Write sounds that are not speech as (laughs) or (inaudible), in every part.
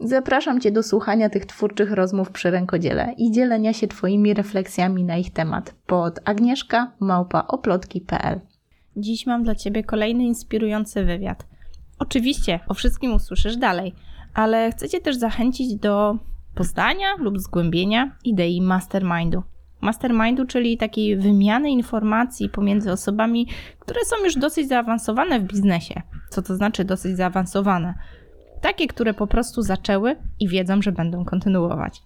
Zapraszam Cię do słuchania tych twórczych rozmów przy rękodziele i dzielenia się Twoimi refleksjami na ich temat pod agnieszka małpaoplotki.pl. Dziś mam dla Ciebie kolejny inspirujący wywiad. Oczywiście o wszystkim usłyszysz dalej, ale chcę Cię też zachęcić do poznania lub zgłębienia idei mastermindu. Mastermindu, czyli takiej wymiany informacji pomiędzy osobami, które są już dosyć zaawansowane w biznesie. Co to znaczy dosyć zaawansowane? Takie, które po prostu zaczęły i wiedzą, że będą kontynuować.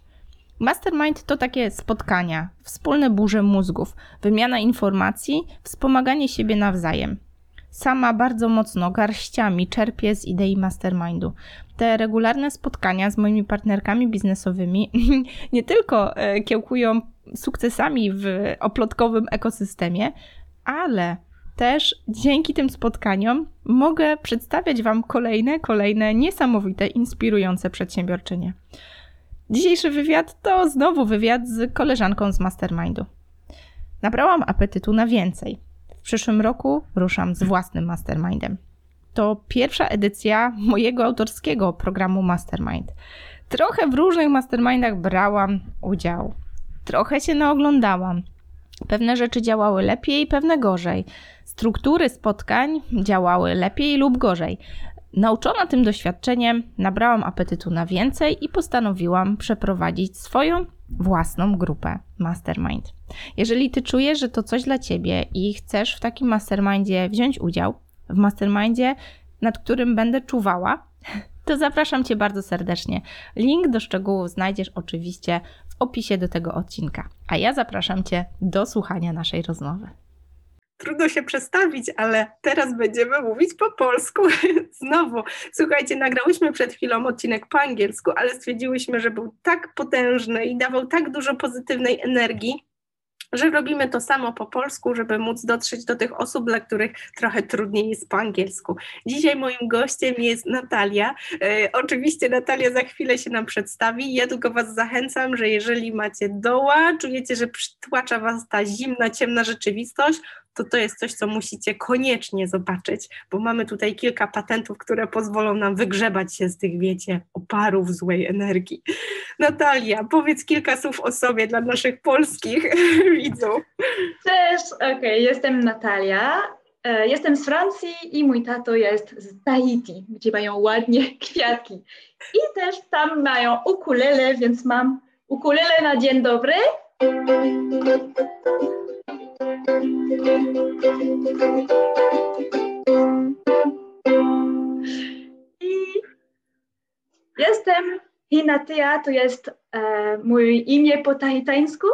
Mastermind to takie spotkania, wspólne burze mózgów, wymiana informacji, wspomaganie siebie nawzajem. Sama bardzo mocno garściami czerpię z idei mastermindu. Te regularne spotkania z moimi partnerkami biznesowymi (laughs) nie tylko e, kiełkują sukcesami w oplotkowym ekosystemie, ale też dzięki tym spotkaniom mogę przedstawiać Wam kolejne, kolejne niesamowite, inspirujące przedsiębiorczynie. Dzisiejszy wywiad to znowu wywiad z koleżanką z Mastermindu. Nabrałam apetytu na więcej. W przyszłym roku ruszam z własnym Mastermindem. To pierwsza edycja mojego autorskiego programu Mastermind. Trochę w różnych mastermindach brałam udział. Trochę się naoglądałam. Pewne rzeczy działały lepiej, pewne gorzej. Struktury spotkań działały lepiej lub gorzej. Nauczona tym doświadczeniem, nabrałam apetytu na więcej i postanowiłam przeprowadzić swoją własną grupę Mastermind. Jeżeli ty czujesz, że to coś dla ciebie i chcesz w takim mastermindzie wziąć udział, w mastermindzie, nad którym będę czuwała, (laughs) to zapraszam cię bardzo serdecznie. Link do szczegółów znajdziesz oczywiście w opisie do tego odcinka. A ja zapraszam cię do słuchania naszej rozmowy trudno się przestawić, ale teraz będziemy mówić po polsku. (laughs) Znowu, słuchajcie, nagrałyśmy przed chwilą odcinek po angielsku, ale stwierdziłyśmy, że był tak potężny i dawał tak dużo pozytywnej energii, że robimy to samo po polsku, żeby móc dotrzeć do tych osób, dla których trochę trudniej jest po angielsku. Dzisiaj moim gościem jest Natalia. E, oczywiście Natalia za chwilę się nam przedstawi. Ja tylko Was zachęcam, że jeżeli macie doła, czujecie, że przytłacza Was ta zimna, ciemna rzeczywistość, to to jest coś, co musicie koniecznie zobaczyć, bo mamy tutaj kilka patentów, które pozwolą nam wygrzebać się z tych, wiecie, oparów złej energii. Natalia, powiedz kilka słów o sobie dla naszych polskich (laughs) widzów. Cześć, okej, okay, jestem Natalia. E, jestem z Francji i mój tato jest z Tahiti, gdzie mają ładnie (laughs) kwiatki. I też tam mają ukulele, więc mam ukulele na dzień dobry. I jestem Hinatia, to jest e, imię po tahitańsku,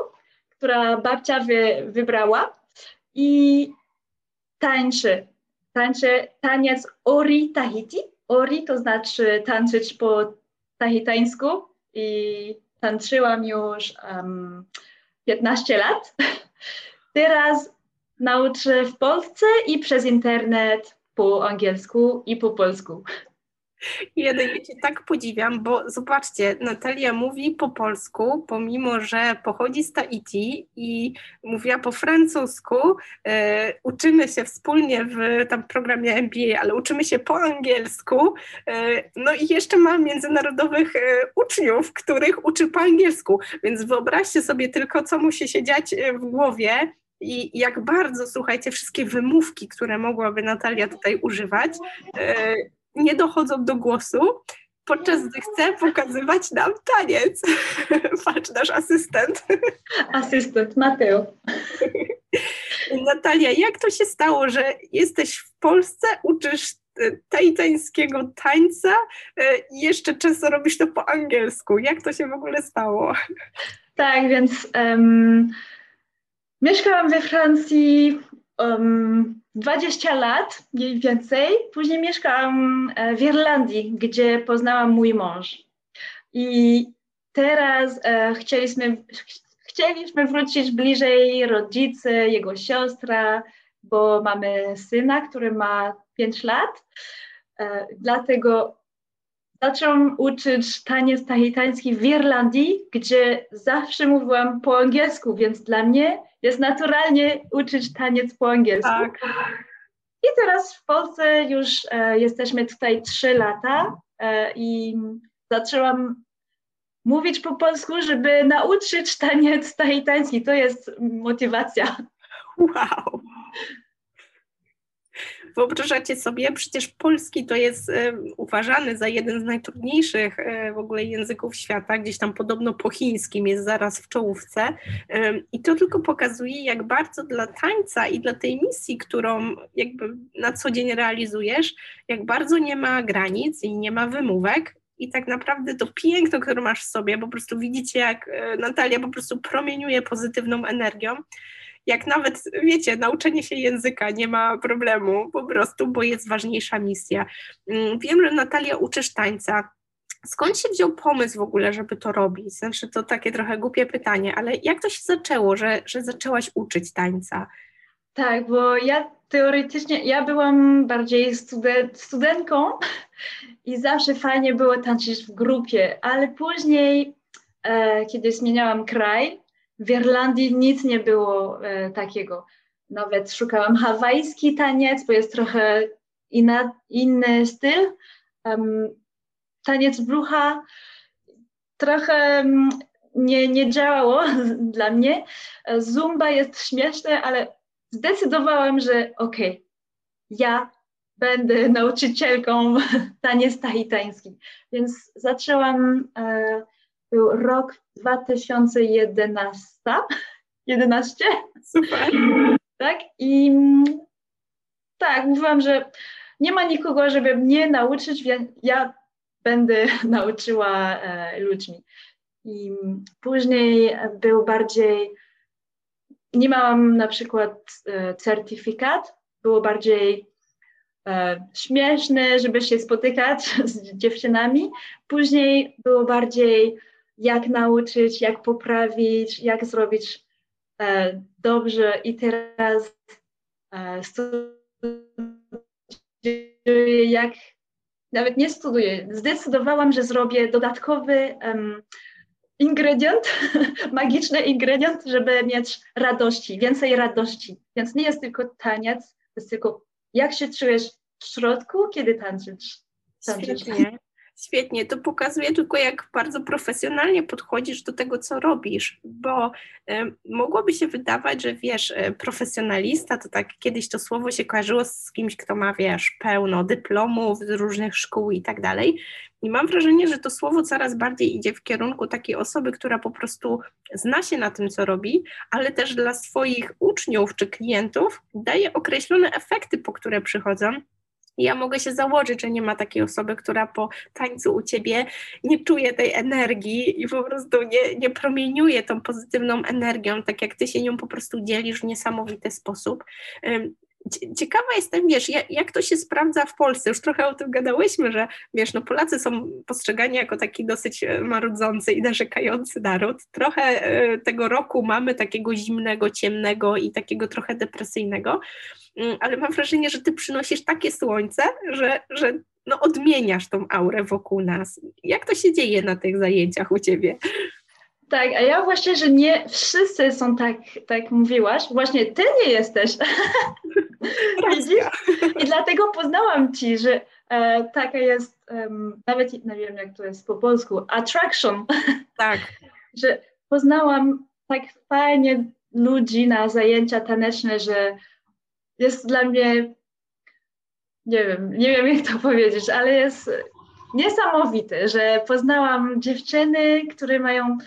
która babcia wy, wybrała i tańczy. Tańczę taniec Ori Tahiti. Ori to znaczy tańczyć po tahitańsku i tańczyłam już um, 15 lat. Teraz nauczę w Polsce i przez internet po angielsku i po polsku. Jedynie Cię tak podziwiam, bo zobaczcie, Natalia mówi po polsku, pomimo że pochodzi z Tahiti i mówiła po francusku. E, uczymy się wspólnie w tam programie MBA, ale uczymy się po angielsku. E, no i jeszcze ma międzynarodowych e, uczniów, których uczy po angielsku. Więc wyobraźcie sobie tylko, co musi się dziać e, w głowie, i jak bardzo, słuchajcie, wszystkie wymówki, które mogłaby Natalia tutaj używać, e, nie dochodzą do głosu, podczas gdy chce pokazywać nam taniec. (laughs) Patrz, nasz asystent. Asystent, Mateo. (laughs) Natalia, jak to się stało, że jesteś w Polsce, uczysz tajtańskiego tańca e, i jeszcze często robisz to po angielsku? Jak to się w ogóle stało? Tak, więc um, mieszkałam we Francji um, 20 lat, mniej więcej. Później mieszkałam e, w Irlandii, gdzie poznałam mój mąż. I teraz e, chcieliśmy, chcieliśmy wrócić bliżej rodzice, jego siostra, bo mamy syna, który ma 5 lat. E, dlatego zacząłem uczyć taniec tahitański w Irlandii, gdzie zawsze mówiłam po angielsku, więc dla mnie jest naturalnie uczyć taniec po angielsku. Tak. I teraz w Polsce już e, jesteśmy tutaj 3 lata e, i zaczęłam mówić po polsku, żeby nauczyć taniec tahitański. To jest motywacja. Wow. Wyobrażacie sobie, przecież polski to jest e, uważany za jeden z najtrudniejszych e, w ogóle języków świata, gdzieś tam podobno po chińskim jest zaraz w czołówce. E, i to tylko pokazuje, jak bardzo dla tańca i dla tej misji, którą jakby na co dzień realizujesz, jak bardzo nie ma granic i nie ma wymówek, i tak naprawdę to piękno, które masz w sobie, po prostu widzicie, jak Natalia po prostu promieniuje pozytywną energią jak nawet, wiecie, nauczenie się języka nie ma problemu po prostu, bo jest ważniejsza misja. Mm, wiem, że Natalia uczysz tańca. Skąd się wziął pomysł w ogóle, żeby to robić? Znaczy, to takie trochę głupie pytanie, ale jak to się zaczęło, że, że zaczęłaś uczyć tańca? Tak, bo ja teoretycznie, ja byłam bardziej student, studentką i zawsze fajnie było tańczyć w grupie, ale później, e, kiedy zmieniałam kraj, w Irlandii nic nie było e, takiego. Nawet szukałam hawajski taniec, bo jest trochę inna, inny styl. Um, taniec brucha trochę um, nie, nie działało (laughs) dla mnie. Zumba jest śmieszne, ale zdecydowałam, że okej, okay, ja będę nauczycielką (laughs) taniec tahitański. Więc zaczęłam e, był rok 2011. 11? (laughs) Super. Tak? I tak, mówiłam, że nie ma nikogo, żeby mnie nauczyć, więc ja będę (laughs) nauczyła e, ludźmi. I później był bardziej, nie miałam na przykład e, certyfikat, było bardziej e, śmieszne, żeby się spotykać (laughs) z dziewczynami. Później było bardziej jak nauczyć, jak poprawić, jak zrobić e, dobrze i teraz e, studiuję, jak nawet nie studiuję, zdecydowałam, że zrobię dodatkowy um, ingredient, (laughs) magiczny ingredient, żeby mieć radości, więcej radości. Więc nie jest tylko taniec, jest tylko jak się czujesz w środku, kiedy tańczysz. tańczysz. Świetnie, to pokazuje tylko, jak bardzo profesjonalnie podchodzisz do tego, co robisz, bo y, mogłoby się wydawać, że wiesz, y, profesjonalista to tak kiedyś to słowo się kojarzyło z kimś, kto ma, wiesz, pełno dyplomów z różnych szkół i tak dalej. I mam wrażenie, że to słowo coraz bardziej idzie w kierunku takiej osoby, która po prostu zna się na tym, co robi, ale też dla swoich uczniów czy klientów daje określone efekty, po które przychodzą ja mogę się założyć, że nie ma takiej osoby, która po tańcu u ciebie nie czuje tej energii i po prostu nie, nie promieniuje tą pozytywną energią, tak jak ty się nią po prostu dzielisz w niesamowity sposób. Ciekawa jestem, wiesz, jak, to się sprawdza w Polsce? Już trochę o tym gadałyśmy, że wiesz, no Polacy są postrzegani jako taki dosyć e, marudzący i narzekający naród. Trochę e, tego roku mamy takiego zimnego, ciemnego i takiego trochę depresyjnego, mm, ale mam wrażenie, że ty przynosisz takie słońce, że, że no odmieniasz tą aurę wokół nas. Jak to się dzieje na tych zajęciach u ciebie? Tak, a ja właśnie, że nie wszyscy są tak, tak mówiłaś. Właśnie ty nie jesteś. (laughs) Widzisz? I dlatego poznałam ci, że e, taka jest, um, nawet nie wiem jak to jest po polsku, attraction. Tak. (laughs) że poznałam tak fajnie ludzi na zajęcia taneczne, że jest dla mnie, nie wiem, nie wiem jak to (laughs) powiedzieć, ale jest niesamowite, że poznałam dziewczyny, które mają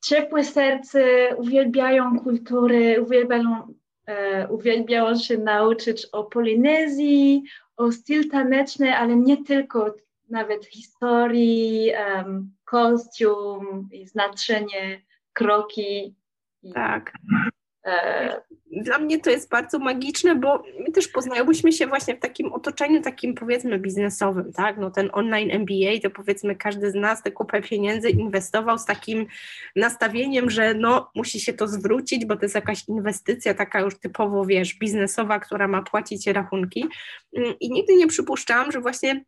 ciepłe serce, uwielbiają kultury, uwielbiają, e, uwielbiają się nauczyć o Polinezji, o styl taneczny, ale nie tylko, nawet historii, um, kostium i znaczenie, kroki. Tak. E, Dla mnie to jest bardzo magiczne, bo my też poznałyśmy się właśnie w takim otoczeniu takim powiedzmy biznesowym, tak? No ten online MBA to powiedzmy każdy z nas tę kupę pieniędzy inwestował z takim nastawieniem, że no musi się to zwrócić, bo to jest jakaś inwestycja taka już typowo, wiesz, biznesowa, która ma płacić rachunki mm, i nigdy nie przypuszczałam, że właśnie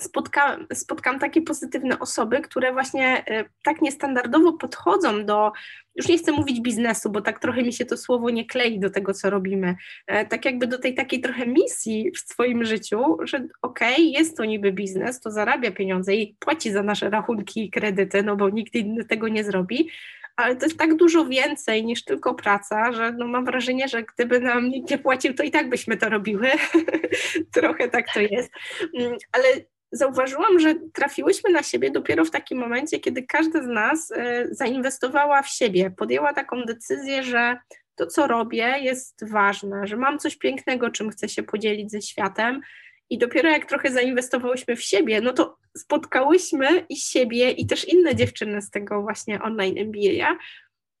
spotkam, spotkam takie pozytywne osoby, które właśnie e, tak niestandardowo podchodzą do, już nie chcę mówić biznesu, bo tak trochę mi się to słowo nie klei do tego, co robimy, e, tak jakby do tej takiej trochę misji w swoim życiu, że okej, okay, jest to niby biznes, to zarabia pieniądze i płaci za nasze rachunki i kredyty, no bo nikt inny tego nie zrobi, ale to jest tak dużo więcej niż tylko praca, że no mam wrażenie, że gdyby nam nikt nie płacił, to i tak byśmy to robiły. (laughs) Trochę tak to jest. Mm, ale zauważyłam, że trafiłyśmy na siebie dopiero w takim momencie, kiedy każda z nas e, zainwestowała w siebie, podjęła taką decyzję, że to, co robię, jest ważne, że mam coś pięknego, czym chcę się podzielić ze światem. I dopiero jak trochę zainwestowałyśmy w siebie, no to spotkałyśmy i siebie, i też inne dziewczyny z tego właśnie online MBA.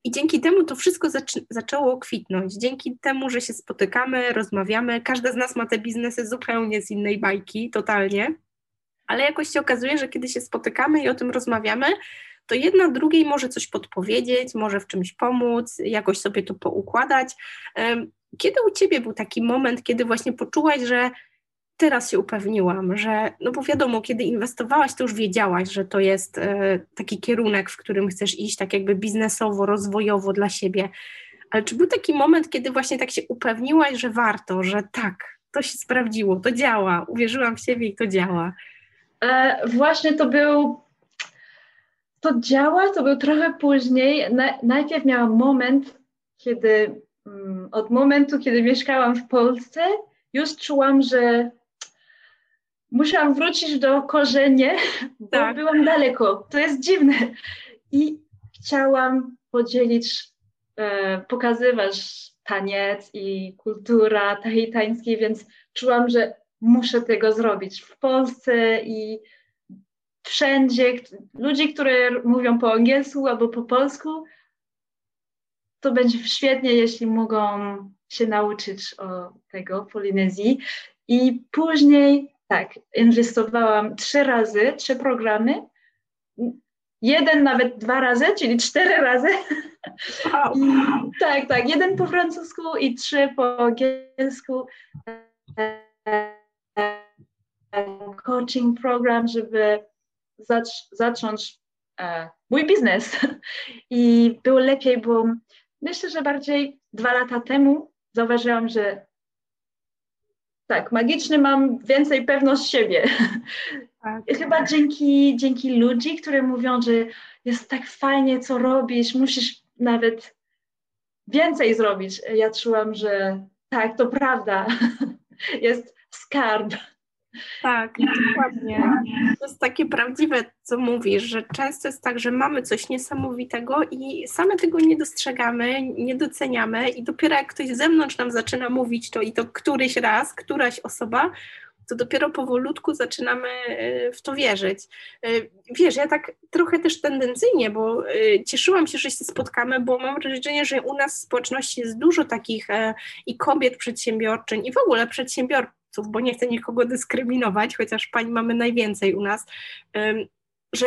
I dzięki temu to wszystko zac- zaczęło kwitnąć. Dzięki temu, że się spotykamy, rozmawiamy. Każda z nas ma te biznesy zupełnie z innej bajki, totalnie ale jakoś się okazuje, że kiedy się spotykamy i o tym rozmawiamy, to jedna drugiej może coś podpowiedzieć, może w czymś pomóc, jakoś sobie to poukładać. Kiedy u Ciebie był taki moment, kiedy właśnie poczułaś, że teraz się upewniłam, że, no bo wiadomo, kiedy inwestowałaś, to już wiedziałaś, że to jest e, taki kierunek, w którym chcesz iść, tak jakby biznesowo, rozwojowo dla siebie. Ale czy był taki moment, kiedy właśnie tak się upewniłaś, że warto, że tak, to się sprawdziło, to działa, uwierzyłam w siebie i to działa? E, właśnie to był, to działa, to był trochę później. Na, najpierw miałam moment, kiedy, um, od momentu, kiedy mieszkałam w Polsce, już czułam, że musiałam wrócić do korzenie, bo tak. byłam daleko. To jest dziwne. I chciałam podzielić, e, pokazywać taniec i kultura tahitańskiej, więc czułam, że muszę tego zrobić w Polsce i wszędzie. Ludzi, które mówią po angielsku albo po polsku, to będzie świetnie, jeśli mogą się nauczyć o tego Polinezji. I później, tak, inwestowałam trzy razy, trzy programy. Jeden nawet dwa razy, czyli cztery razy. Wow. I, tak, tak, jeden po francusku i trzy po angielsku coaching program, żeby zac zacząć e, mój biznes. (laughs) I było lepiej, bo myślę, że bardziej dwa lata temu zauważyłam, że tak, magicznie mam więcej pewność siebie. (laughs) Tak. Chyba dzięki, dzięki ludzi, które mówią, że jest tak fajnie, co robisz, musisz nawet więcej zrobić. Ja czułam, że tak, to prawda. (laughs) Jest skarb. Tak, dokładnie. To jest takie prawdziwe, co mówisz, że często jest tak, że mamy coś niesamowitego i same tego nie dostrzegamy, nie doceniamy i dopiero jak ktoś z zewnątrz nam zaczyna mówić to i to któryś raz, któraś osoba, to dopiero powolutku zaczynamy e, w to wierzyć. E, wiesz, ja tak trochę też tendencyjnie, bo e, cieszyłam się, że się spotkamy, bo mam wrażenie, że u nas w społeczności jest dużo takich i kobiet przedsiębiorczyń, i w ogóle przedsiębiorców, bo nie chcę nikogo dyskryminować, chociaż pani mamy najwięcej u nas, że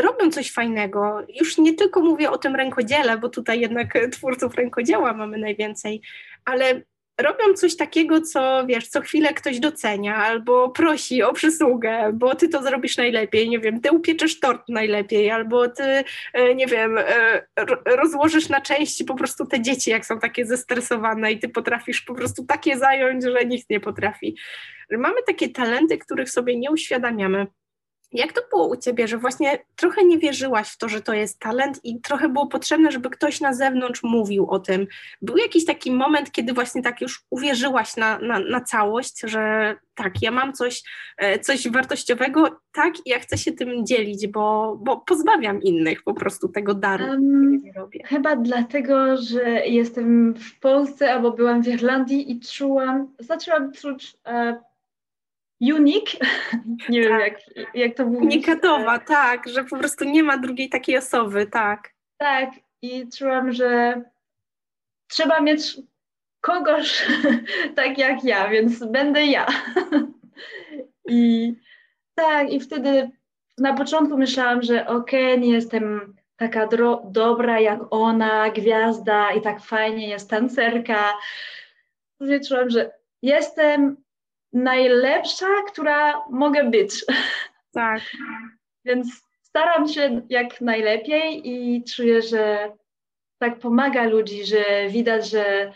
robią coś fajnego. Już nie tylko mówię o tym rękodziele, bo tutaj jednak twórców rękodzieła mamy najwięcej, ale robią coś takiego, co wiesz, co chwilę ktoś docenia albo prosi o przysługę, bo ty to zrobisz najlepiej, nie wiem, ty upieczesz tort najlepiej, albo ty, e, nie wiem, e, rozłożysz na części po prostu te dzieci, jak są takie zestresowane i ty potrafisz po prostu takie zająć, że nikt nie potrafi. Mamy takie talenty, których sobie nie uświadamiamy. Jak to było u ciebie, że właśnie trochę nie wierzyłaś w to, że to jest talent i trochę było potrzebne, żeby ktoś na zewnątrz mówił o tym? Był jakiś taki moment, kiedy właśnie tak już uwierzyłaś na, na, na całość, że tak, ja mam coś, e, coś wartościowego, tak, i ja chcę się tym dzielić, bo, bo pozbawiam innych po prostu tego daru, um, robię. Chyba dlatego, że jestem w Polsce albo byłam w Irlandii i czułam, zaczęłam czuć e, unique, (laughs) nie wiem jak, jak to mówić. Unikatowa, tak, że po prostu nie ma drugiej takiej osoby, tak. Tak i czułam, że trzeba mieć kogoś (laughs) tak jak ja, więc będę ja. (laughs) I tak, i wtedy na początku myślałam, że okej, okay, nie jestem taka dobra jak ona, gwiazda i tak fajnie jest tancerka. Później czułam, że jestem najlepsza, która mogę być. Tak. Więc staram się jak najlepiej i czuję, że tak pomaga ludzi, że widać, że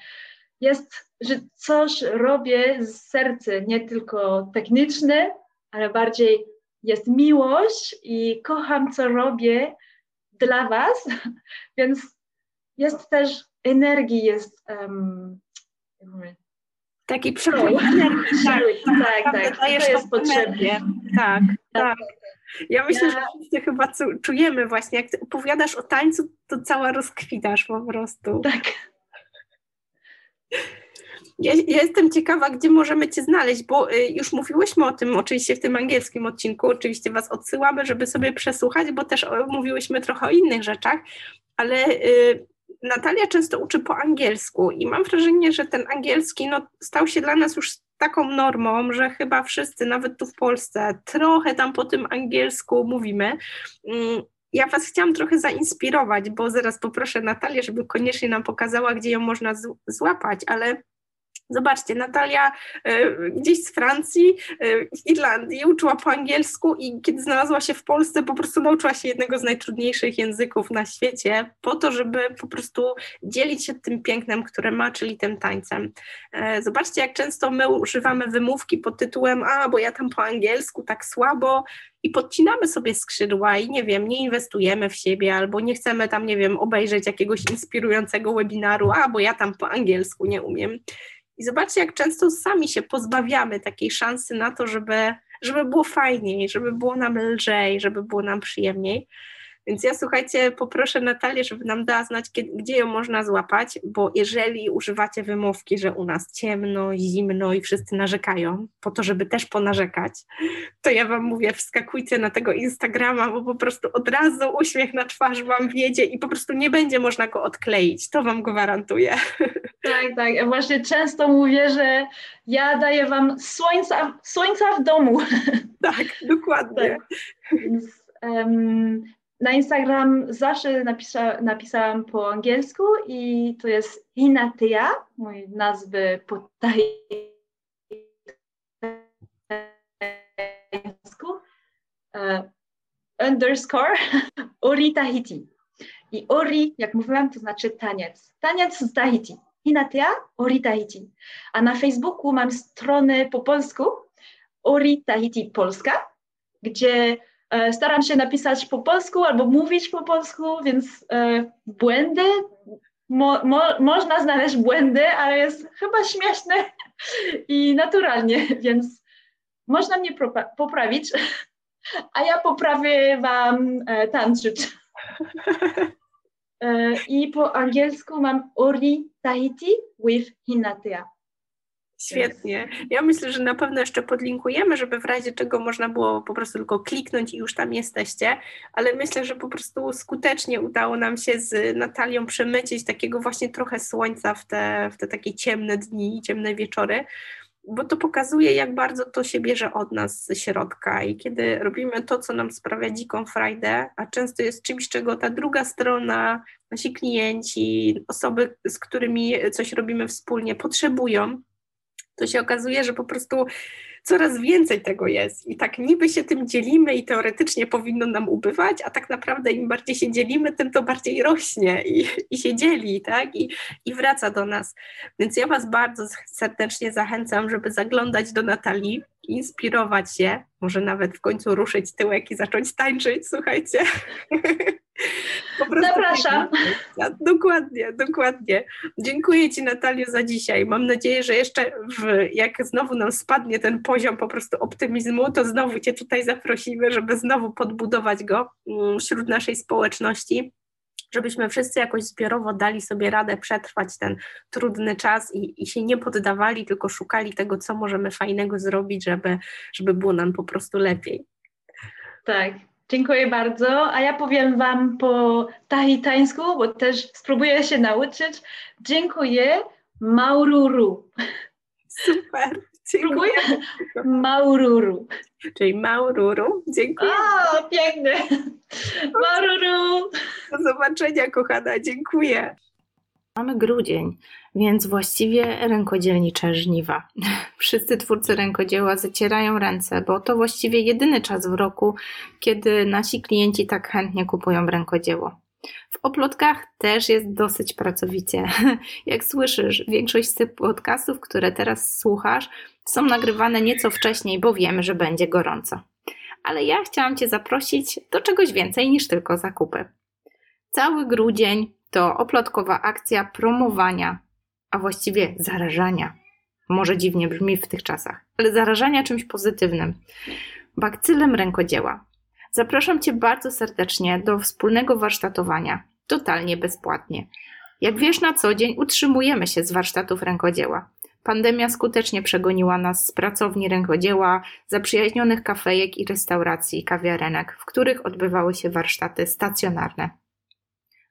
jest, że coś robię z serca, nie tylko techniczne, ale bardziej jest miłość i kocham, co robię dla Was, (laughs) więc jest też energii, jest um, taki przepływ energii. Tak, tak, tak. To jest potrzebne. Tak, tak. Ja myślę, ja... że wszyscy chyba czujemy właśnie, jak opowiadasz o tańcu, to cała rozkwitasz po prostu. Tak. Ja, ja, jestem ciekawa, gdzie możemy Cię znaleźć, bo y, już mówiłyśmy o tym oczywiście w tym angielskim odcinku, oczywiście Was odsyłamy, żeby sobie przesłuchać, bo też o, mówiłyśmy trochę o innych rzeczach, ale y, Natalia często uczy po angielsku i mam wrażenie, że ten angielski no, stał się dla nas już taką normą, że chyba wszyscy, nawet tu w Polsce, trochę tam po tym angielsku mówimy. Mm, ja Was chciałam trochę zainspirować, bo zaraz poproszę Natalię, żeby koniecznie nam pokazała, gdzie ją można złapać, ale Zobaczcie, Natalia e, gdzieś z Francji, w Irlandii uczyła po angielsku i kiedy znalazła się w Polsce, po prostu nauczyła się jednego z najtrudniejszych języków na świecie, po to, żeby po prostu dzielić się tym pięknem, które ma, czyli tym tańcem. E, zobaczcie, jak często my używamy wymówki pod tytułem: A, bo ja tam po angielsku tak słabo, i podcinamy sobie skrzydła i nie wiem, nie inwestujemy w siebie albo nie chcemy tam, nie wiem, obejrzeć jakiegoś inspirującego webinaru, a bo ja tam po angielsku nie umiem. I zobaczcie, jak często sami się pozbawiamy takiej szansy na to, żeby, żeby było fajniej, żeby było nam lżej, żeby było nam przyjemniej. Więc ja słuchajcie, poproszę Natalię, żeby nam dała znać, kiedy, gdzie ją można złapać, bo jeżeli używacie wymówki, że u nas ciemno, zimno i wszyscy narzekają, po to, żeby też ponarzekać, to ja Wam mówię, wskakujcie na tego Instagrama, bo po prostu od razu uśmiech na twarz Wam wiedzie i po prostu nie będzie można go odkleić. To Wam gwarantuję. (laughs) Tak, tak. Ja właśnie często mówię, że ja daję Wam słońca, słońca w domu. Tak, dokładnie. Tak. Więc, um, na Instagram zawsze napisa, napisałam po angielsku i to jest Hinatia, mój nazwy po tajsku, uh, underscore (laughs) Ori Tahiti. I Ori, jak mówiłam, to znaczy taniec. Taniec z Tahiti. Hinatia Ori Tahiti. A na Facebooku mam stronę po polsku Ori Tahiti Polska, gdzie E, staram się napisać po polsku albo mówić po polsku, więc e, błędy, mo, mo, można znaleźć błędy, ale jest chyba śmieszne (laughs) i naturalnie, (laughs) więc można mnie poprawić, (laughs) a ja poprawię Wam e, tańczyć. I po angielsku mam Ori Tahiti with Hinatea. Świetnie. Ja myślę, że na pewno jeszcze podlinkujemy, żeby w razie czego można było po prostu tylko kliknąć i już tam jesteście, ale myślę, że po prostu skutecznie udało nam się z Natalią przemycić takiego właśnie trochę słońca w te, w te takie ciemne dni, ciemne wieczory, bo to pokazuje, jak bardzo to się bierze od nas ze środka i kiedy robimy to, co nam sprawia dziką frajdę, a często jest czymś, czego ta druga strona, nasi klienci, osoby, z którymi coś robimy wspólnie, potrzebują, to się okazuje, że po prostu coraz więcej tego jest i tak niby się tym dzielimy i teoretycznie powinno nam ubywać, a tak naprawdę im bardziej się dzielimy, tym to bardziej rośnie i, i się dzieli, tak? I, I wraca do nas. Więc ja Was bardzo serdecznie zachęcam, żeby zaglądać do Natalii, inspirować się, może nawet w końcu ruszyć tyłek i zacząć tańczyć, słuchajcie. (laughs) Zapraszam. Dokładnie, dokładnie. Dziękuję Ci Natalio za dzisiaj. Mam nadzieję, że jeszcze w, jak znowu nam spadnie ten poziom po prostu optymizmu, to znowu Cię tutaj zaprosimy, żeby znowu podbudować go mm, wśród naszej społeczności żebyśmy wszyscy jakoś zbiorowo dali sobie radę przetrwać ten trudny czas i, i, się nie poddawali, tylko szukali tego, co możemy fajnego zrobić, żeby, żeby było nam po prostu lepiej. Tak, Dziękuję bardzo. A ja powiem Wam po tahitańsku, bo też spróbuję się nauczyć. Dziękuję Maururu. Super. Dziękuję. Maururu. Czyli Maururu. Dziękuję. O, piękne. Maururu. Do zobaczenia, kochana. Dziękuję. Mamy grudzień, więc właściwie rękodzielnicze żniwa. (laughs) Wszyscy twórcy rękodzieła zacierają ręce, bo to właściwie jedyny czas w roku, kiedy nasi klienci tak chętnie kupują rękodzieło. W oplotkach też jest dosyć pracowicie. (laughs) Jak słyszysz, większość z tych podcastów, które teraz słuchasz, są nagrywane nieco wcześniej, bo wiemy, że będzie gorąco. Ale ja chciałam Cię zaprosić do czegoś więcej niż tylko zakupy. Cały grudzień to oplotkowa akcja promowania, a właściwie zarażania. Może dziwnie brzmi w tych czasach, ale zarażania czymś pozytywnym. Bakcylem rękodzieła. Zapraszam Cię bardzo serdecznie do wspólnego warsztatowania, totalnie bezpłatnie. Jak wiesz, na co dzień utrzymujemy się z warsztatów rękodzieła. Pandemia skutecznie przegoniła nas z pracowni rękodzieła, zaprzyjaźnionych kafejek i restauracji, kawiarenek, w których odbywały się warsztaty stacjonarne.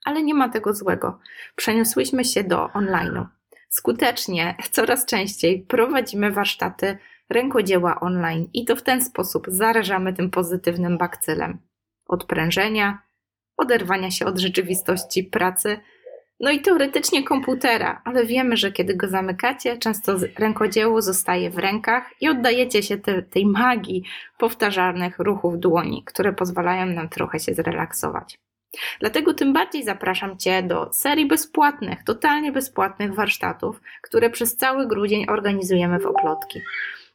Ale nie ma tego złego. Przeniosłyśmy się do online'u. Skutecznie, coraz częściej prowadzimy warsztaty rękodzieła online i to w ten sposób zarażamy tym pozytywnym bakcylem. Odprężenia, oderwania się od rzeczywistości pracy, no i teoretycznie komputera, ale wiemy, że kiedy go zamykacie, często rękodzieło zostaje w rękach i oddajecie się te, tej magii powtarzalnych ruchów dłoni, które pozwalają nam trochę się zrelaksować. Dlatego tym bardziej zapraszam Cię do serii bezpłatnych, totalnie bezpłatnych warsztatów, które przez cały grudzień organizujemy w Oplotki.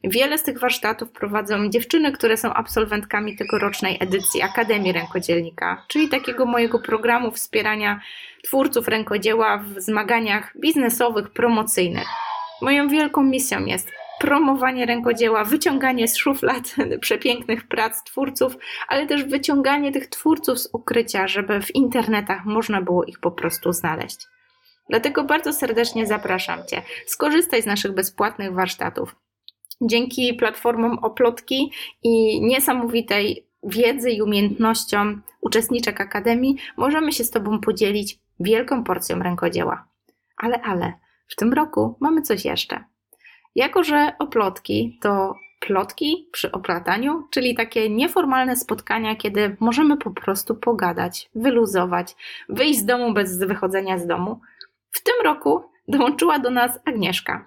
Wiele z tych warsztatów prowadzą dziewczyny, które są absolwentkami tegorocznej edycji Akademii Rękodzielnika, czyli takiego mojego programu wspierania twórców rękodzieła w zmaganiach biznesowych, promocyjnych. Moją wielką misją jest promowanie rękodzieła, wyciąganie z szuflad (laughs) przepięknych prac twórców, ale też wyciąganie tych twórców z ukrycia, żeby w internetach można było ich po prostu znaleźć. Dlatego bardzo serdecznie zapraszam Cię. Skorzystaj z naszych bezpłatnych warsztatów. Dzięki platformom Oplotki i niesamowitej wiedzy i umiejętnościom uczestniczek Akademii możemy się z Tobą podzielić wielką porcją rękodzieła. Ale, ale, w tym roku mamy coś jeszcze. Jako, że oplotki to plotki przy oplataniu, czyli takie nieformalne spotkania, kiedy możemy po prostu pogadać, wyluzować, wyjść z domu bez wychodzenia z domu. W tym roku dołączyła do nas Agnieszka.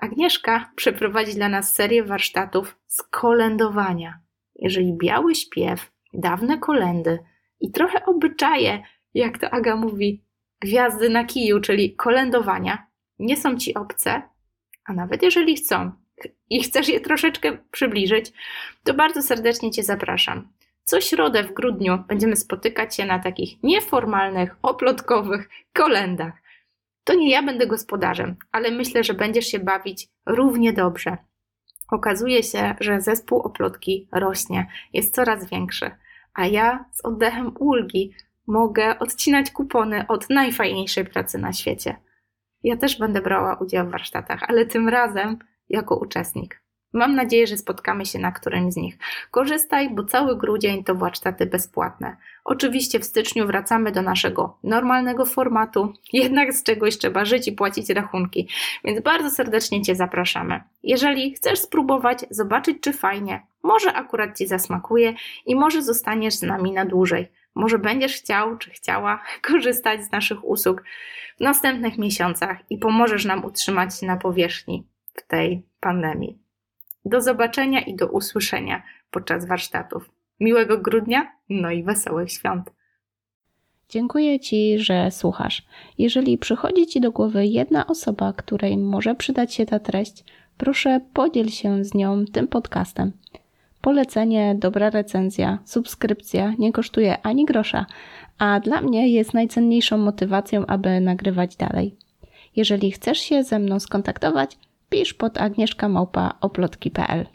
Agnieszka przeprowadzi dla nas serię warsztatów z kolędowania. Jeżeli biały śpiew, dawne kolendy i trochę obyczaje, jak to Aga mówi, gwiazdy na kiju, czyli kolędowania, nie są ci obce, a nawet jeżeli chcą i chcesz je troszeczkę przybliżyć, to bardzo serdecznie Cię zapraszam. Co środę w grudniu będziemy spotykać się na takich nieformalnych, oplotkowych kolendach. To nie ja będę gospodarzem, ale myślę, że będziesz się bawić równie dobrze. Okazuje się, że zespół oplotki rośnie, jest coraz większy, a ja z oddechem ulgi mogę odcinać kupony od najfajniejszej pracy na świecie. Ja też będę brała udział w warsztatach, ale tym razem jako uczestnik. Mam nadzieję, że spotkamy się na którymś z nich. Korzystaj, bo cały grudzień to warsztaty bezpłatne. Oczywiście w styczniu wracamy do naszego normalnego formatu, (laughs) jednak z czegoś trzeba żyć i płacić rachunki, więc bardzo serdecznie Cię zapraszamy. Jeżeli chcesz spróbować, zobaczyć czy fajnie, może akurat Ci zasmakuje i może zostaniesz z nami na dłużej. Może będziesz chciał czy chciała (laughs) korzystać z naszych usług w następnych miesiącach i pomożesz nam utrzymać się na powierzchni w tej pandemii. Do zobaczenia i do usłyszenia podczas warsztatów. Miłego grudnia, no i wesołych świąt. Dziękuję Ci, że słuchasz. Jeżeli przychodzi Ci do głowy jedna osoba, której może przydać się ta treść, proszę podziel się z nią tym podcastem. Polecenie, dobra recenzja, subskrypcja nie kosztuje ani grosza, a dla mnie jest najcenniejszą motywacją, aby nagrywać dalej. Jeżeli chcesz się ze mną skontaktować, pisz pod agnieszkamałpa.oplotki.pl